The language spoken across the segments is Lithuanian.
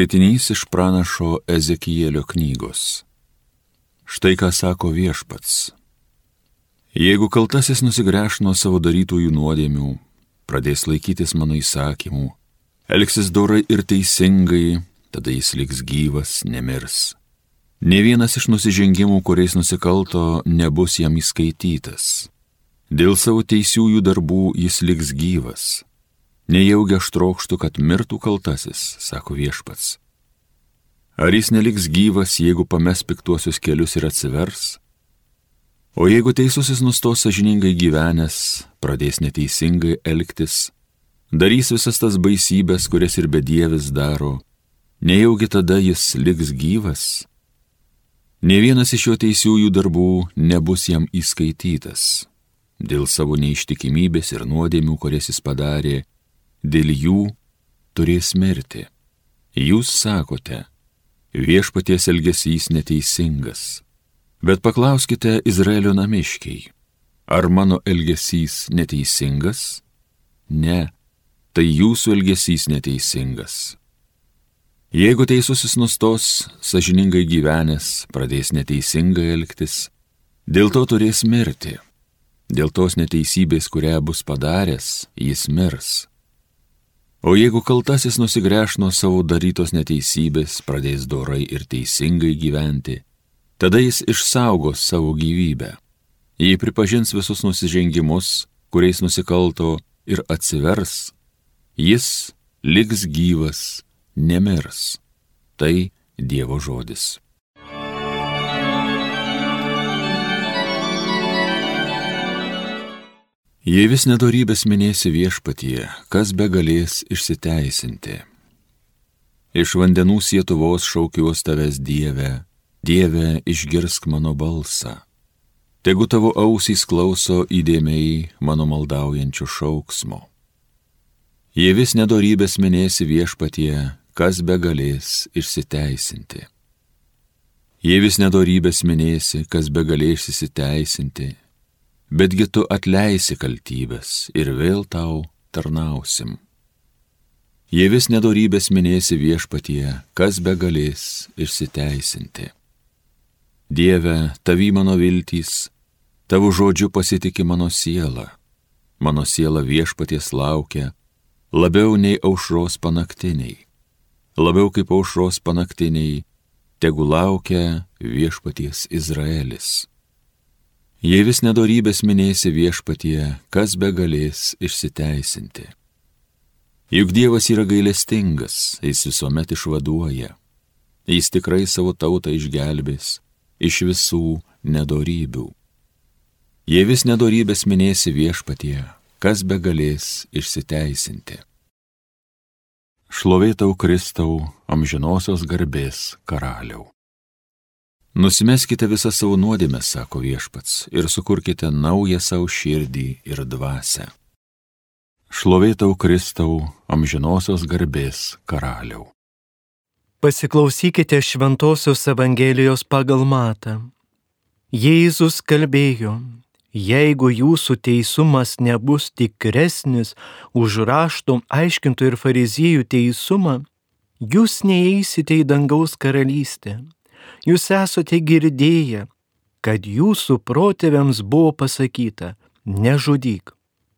Skaitinys iš pranašo Ezekijėlio knygos. Štai ką sako viešpats. Jeigu kaltasis nusigręš nuo savo darytųjų nuodėmių, pradės laikytis mano įsakymų, elgsis dorai ir teisingai, tada jis liks gyvas, nemirs. Ne vienas iš nusižengimų, kuriais nusikalto, nebus jam įskaitytas. Dėl savo teisiųjų darbų jis liks gyvas Nejaugi aš trokštų, kad mirtų kaltasis, sako viešpats. Ar jis neliks gyvas, jeigu pames piktuosius kelius ir atsivers? O jeigu teisusis nustos sažiningai gyvenęs, pradės neteisingai elgtis, darys visas tas baisybės, kurias ir bedievis daro, nejaugi tada jis liks gyvas? Ne vienas iš jo teisiųjų darbų nebus jam įskaitytas. Dėl savo neištikimybės ir nuodėmių, kurias jis padarė, dėl jų turės mirti. Jūs sakote, viešpaties elgesys neteisingas. Bet paklauskite Izraelio namiškiai, ar mano elgesys neteisingas? Ne, tai jūsų elgesys neteisingas. Jeigu teisusis nustos, sažiningai gyvenęs, pradės neteisingai elgtis, dėl to turės mirti. Dėl tos neteisybės, kurią bus padaręs, jis mirs. O jeigu kaltasis nusigręš nuo savo darytos neteisybės, pradės dorai ir teisingai gyventi, tada jis išsaugos savo gyvybę. Jei pripažins visus nusižengimus, kuriais nusikalto ir atsivers, jis liks gyvas, nemirs. Tai Dievo žodis. Jei vis nedorybės minėsi viešpatie, kas be galės išsiteisinti. Iš vandenų sietuvos šaukiuos tavęs Dieve, Dieve išgirsk mano balsą. Tegu tavo ausys klauso įdėmiai mano maldaujančių šauksmo. Jei vis nedorybės minėsi viešpatie, kas be galės išsiteisinti. Jei vis nedorybės minėsi, kas be galės išsiteisinti, betgi tu atleisi kaltybės ir vėl tau tarnausim. Jei vis nedorybės minėsi viešpatie, kas be galės išsiteisinti. Dieve, tavi mano viltys, tavo žodžiu pasitikė mano siela, mano siela viešpaties laukia, labiau nei aušros panaktiniai, labiau kaip aušros panaktiniai, tegu laukia viešpaties Izraelis. Jei vis nedorybės minėsi viešpatie, kas be galės išsiteisinti. Juk Dievas yra gailestingas, jis visuomet išvaduoja. Jis tikrai savo tautą išgelbės iš visų nedorybių. Jei vis nedorybės minėsi viešpatie, kas be galės išsiteisinti. Šlovėtau Kristau, amžinosios garbės karaliau. Nusimeskite visą savo nuodėmę, sako viešpats, ir sukurkite naują savo širdį ir dvasę. Šlovėtau Kristau, amžinosios garbės karaliau. Pasiklausykite Šventojios Evangelijos pagal matą. Jėzus kalbėjo, jeigu jūsų teisumas nebus tikresnis už raštų aiškintų ir fariziejų teisumą, jūs neįeisite į dangaus karalystę. Jūs esate girdėję, kad jūsų protėviams buvo pasakyta, nežudyk,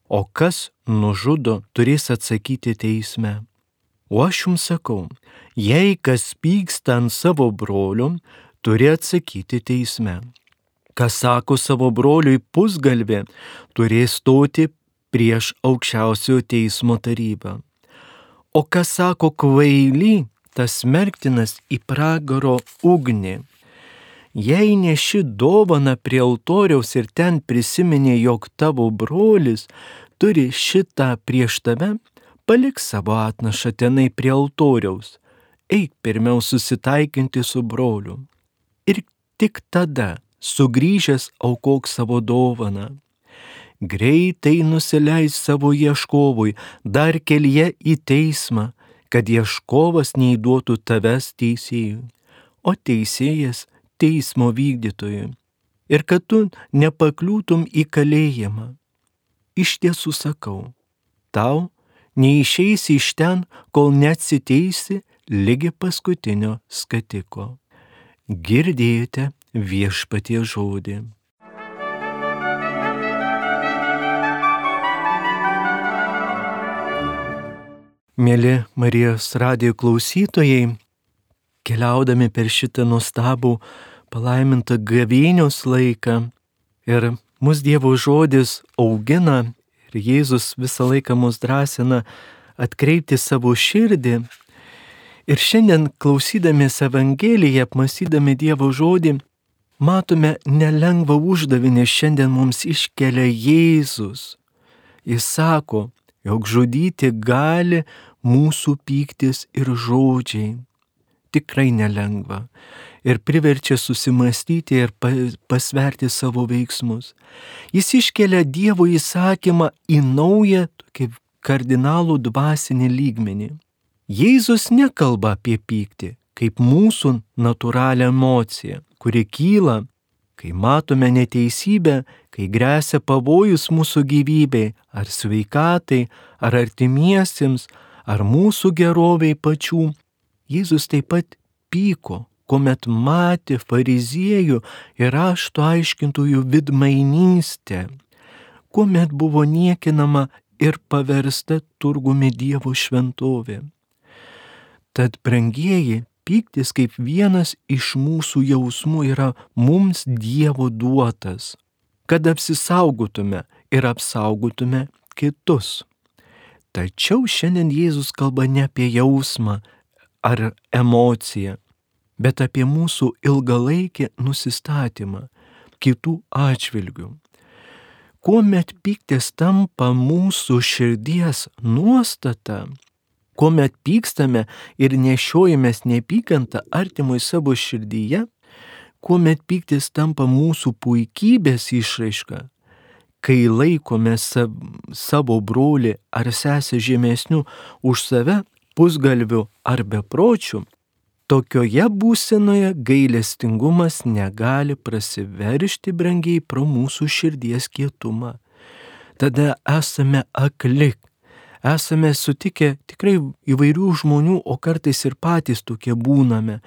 o kas nužudo, turės atsakyti teisme. O aš jums sakau, jei kas pyksta ant savo brolių, turi atsakyti teisme. Kas sako savo broliui pusgalvė, turės stoti prieš aukščiausiojo teismo tarybą. O kas sako kvaily, tas merktinas į pragaro ugnį. Jei neši dovana prie altoriaus ir ten prisiminė, jog tavo brolis turi šitą prieš tave, palik savo atnašą tenai prie altoriaus, eik pirmiau susitaikinti su broliu. Ir tik tada, sugrįžęs, aukok savo dovaną. Greitai nusileis savo ieškovui, dar kelyje į teismą, kad ieškovas neįduotų tavęs teisėjui, o teisėjas teismo vykdytojui, ir kad tu nepakliūtum į kalėjimą. Iš tiesų sakau, tau neišeisi iš ten, kol neatsiteisi lygi paskutinio skatiko. Girdėjote viešpatie žodį. Mėly Marijos radijo klausytojai, keliaudami per šitą nuostabų palaimintą gavėnios laiką ir mus Dievo žodis augina ir Jėzus visą laiką mus drąsina atkreipti savo širdį. Ir šiandien klausydamės Evangeliją, apmastydami Dievo žodį, matome nelengvą uždavinį šiandien mums iškelia Jėzus. Jis sako, jog žudyti gali mūsų pyktis ir žodžiai. Tikrai nelengva. Ir priverčia susimastyti ir pasverti savo veiksmus. Jis iškelia Dievo įsakymą į naują tokį kardinalų dvasinį lygmenį. Jėzus nekalba apie pyktį kaip mūsų natūralią emociją, kuri kyla kai matome neteisybę, kai grėsia pavojus mūsų gyvybei, ar sveikatai, ar artimiesiems, ar mūsų geroviai pačių, Jėzus taip pat pyko, kuomet matė fariziejų ir rašto aiškintųjų vidmainystę, kuomet buvo niekinama ir paversta turgumi Dievo šventovė. Tad, brangieji, Pyktis kaip vienas iš mūsų jausmų yra mums Dievo duotas, kad apsisaugotume ir apsaugotume kitus. Tačiau šiandien Jėzus kalba ne apie jausmą ar emociją, bet apie mūsų ilgalaikį nusistatymą kitų atžvilgių. Kuomet pyktis tampa mūsų širdies nuostata, kuomet pykstame ir nešiojamės neapykantą artimui savo širdyje, kuomet pyktis tampa mūsų puikybės išraiška, kai laikome sav, savo brolį ar sesę žemesnių už save, pusgalvių ar bepročių, tokioje būsenoje gailestingumas negali prasiveršti brangiai pro mūsų širdies kietumą. Tada esame aklik, esame sutikę tikrai įvairių žmonių, o kartais ir patys tokie būname,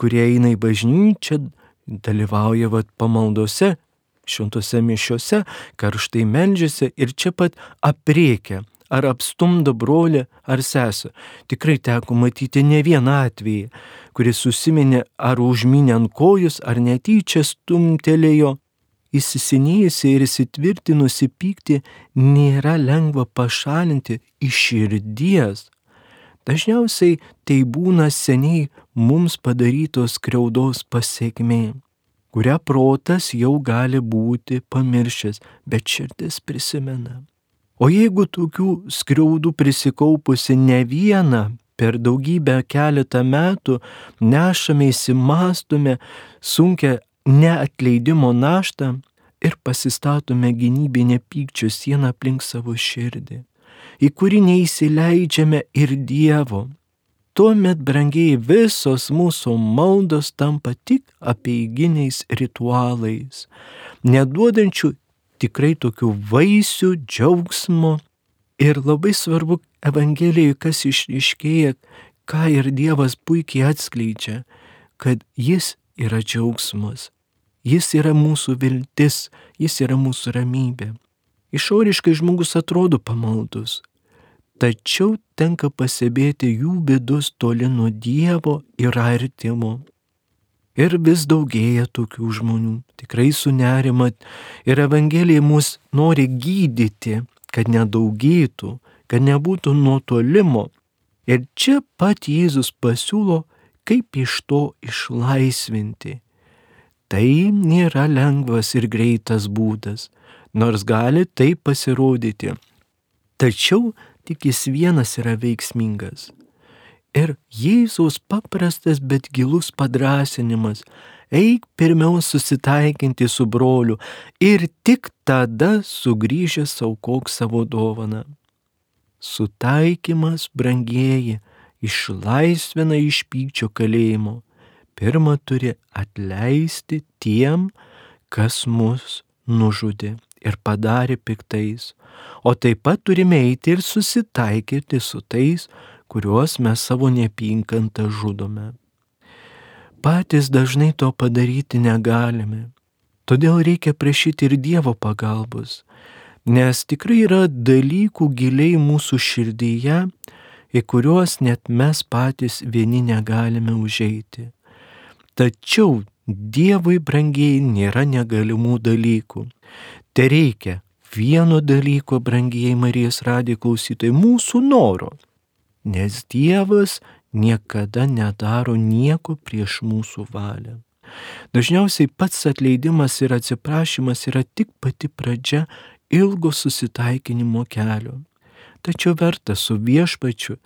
kurie eina į bažnyčią, dalyvauja vat, pamaldose, šventose mišiuose, karštai meldžiasi ir čia pat apriekia ar apstumdo brolį ar sesę. Tikrai teko matyti ne vieną atvejį, kuris susiminė ar užminė ant kojus, ar netyčia stumtelėjo įsisenėjusi ir įsitvirtinusi pyktį nėra lengva pašalinti iš širdies. Dažniausiai tai būna seniai mums padarytos kreudos pasiekmė, kurią protas jau gali būti pamiršęs, bet širdis prisimena. O jeigu tokių skriaudų prisikaupusi ne vieną per daugybę keletą metų nešame įsimastume sunkia neatleidimo naštą ir pasistatome gynybinę pykčio sieną aplink savo širdį, į kurį neįsileidžiame ir Dievo. Tuomet, brangiai, visos mūsų maldos tampa tik apieiginiais ritualais, neduodančių tikrai tokių vaisių, džiaugsmo. Ir labai svarbu Evangelijoje, kas išriškėja, ką ir Dievas puikiai atskleidžia, kad Jis yra džiaugsmas. Jis yra mūsų viltis, jis yra mūsų ramybė. Išoriškai žmogus atrodo pamaldus, tačiau tenka pasibėti jų bėdus toli nuo Dievo ir artimo. Ir vis daugėja tokių žmonių, tikrai sunerimat. Ir Evangelija mus nori gydyti, kad nedaugėtų, kad nebūtų nuotolimo. Ir čia pat Jėzus pasiūlo kaip iš to išlaisvinti. Tai nėra lengvas ir greitas būdas, nors gali tai pasirodyti. Tačiau tik jis vienas yra veiksmingas. Ir Jėzaus paprastas, bet gilus padrasinimas - eik pirmiau susitaikinti su broliu ir tik tada sugrįžęs aukok savo dovaną. Sutaikymas, brangieji, išlaisvina iš pykčio kalėjimo. Pirma turi atleisti tiem, kas mus nužudė ir padarė piktais, o taip pat turime eiti ir susitaikyti su tais, kuriuos mes savo neapynkantą žudome. Patys dažnai to padaryti negalime, todėl reikia prašyti ir Dievo pagalbos, nes tikrai yra dalykų giliai mūsų širdyje, į kuriuos net mes patys vieni negalime užeiti. Tačiau Dievui brangiai nėra negalimų dalykų. Te reikia vieno dalyko, brangiai Marijos radijo klausytojai, mūsų noro. Nes Dievas niekada nedaro nieko prieš mūsų valią. Dažniausiai pats atleidimas ir atsiprašymas yra tik pati pradžia ilgo susitaikinimo kelio. Tačiau verta su viešpačiu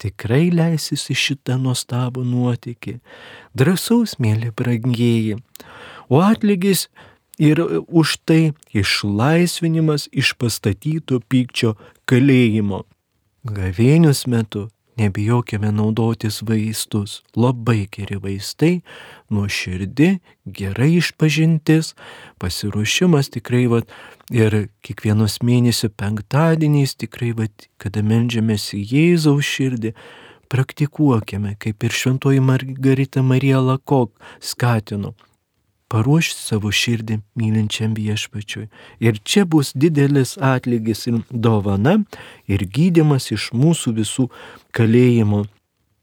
tikrai leisis į šitą nuostabų nuotykį. Drąsaus, mėly brangieji. O atlygis ir už tai išlaisvinimas iš pastatyto pykčio kalėjimo. Gavėnius metu nebijokime naudotis vaistus. Labai geri vaistai, nuoširdi, gerai išpažintis, pasiruošimas tikrai, vat, ir kiekvienos mėnesio penktadieniais tikrai, vat, kada melžiamės į Jėzaus širdį, praktikuokime, kaip ir šventoji Margarita Marija Lakok skatino paruošti savo širdį mylinčiam viešpačiui. Ir čia bus didelis atlygis ir dovana ir gydimas iš mūsų visų kalėjimo.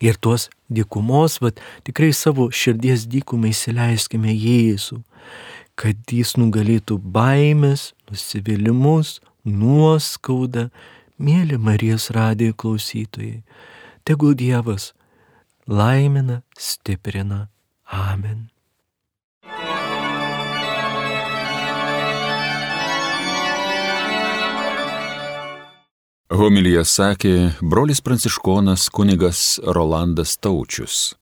Ir tuos dykumos, vad tikrai savo širdies dykumai įsileiskime Jėzų, kad jis nugalėtų baimės, nusivylimus, nuoskaudą, mėly Marijos radijo klausytojai. Tegul Dievas laimina, stiprina. Amen. Homilyje sakė brolis pranciškonas kunigas Rolandas Taučius.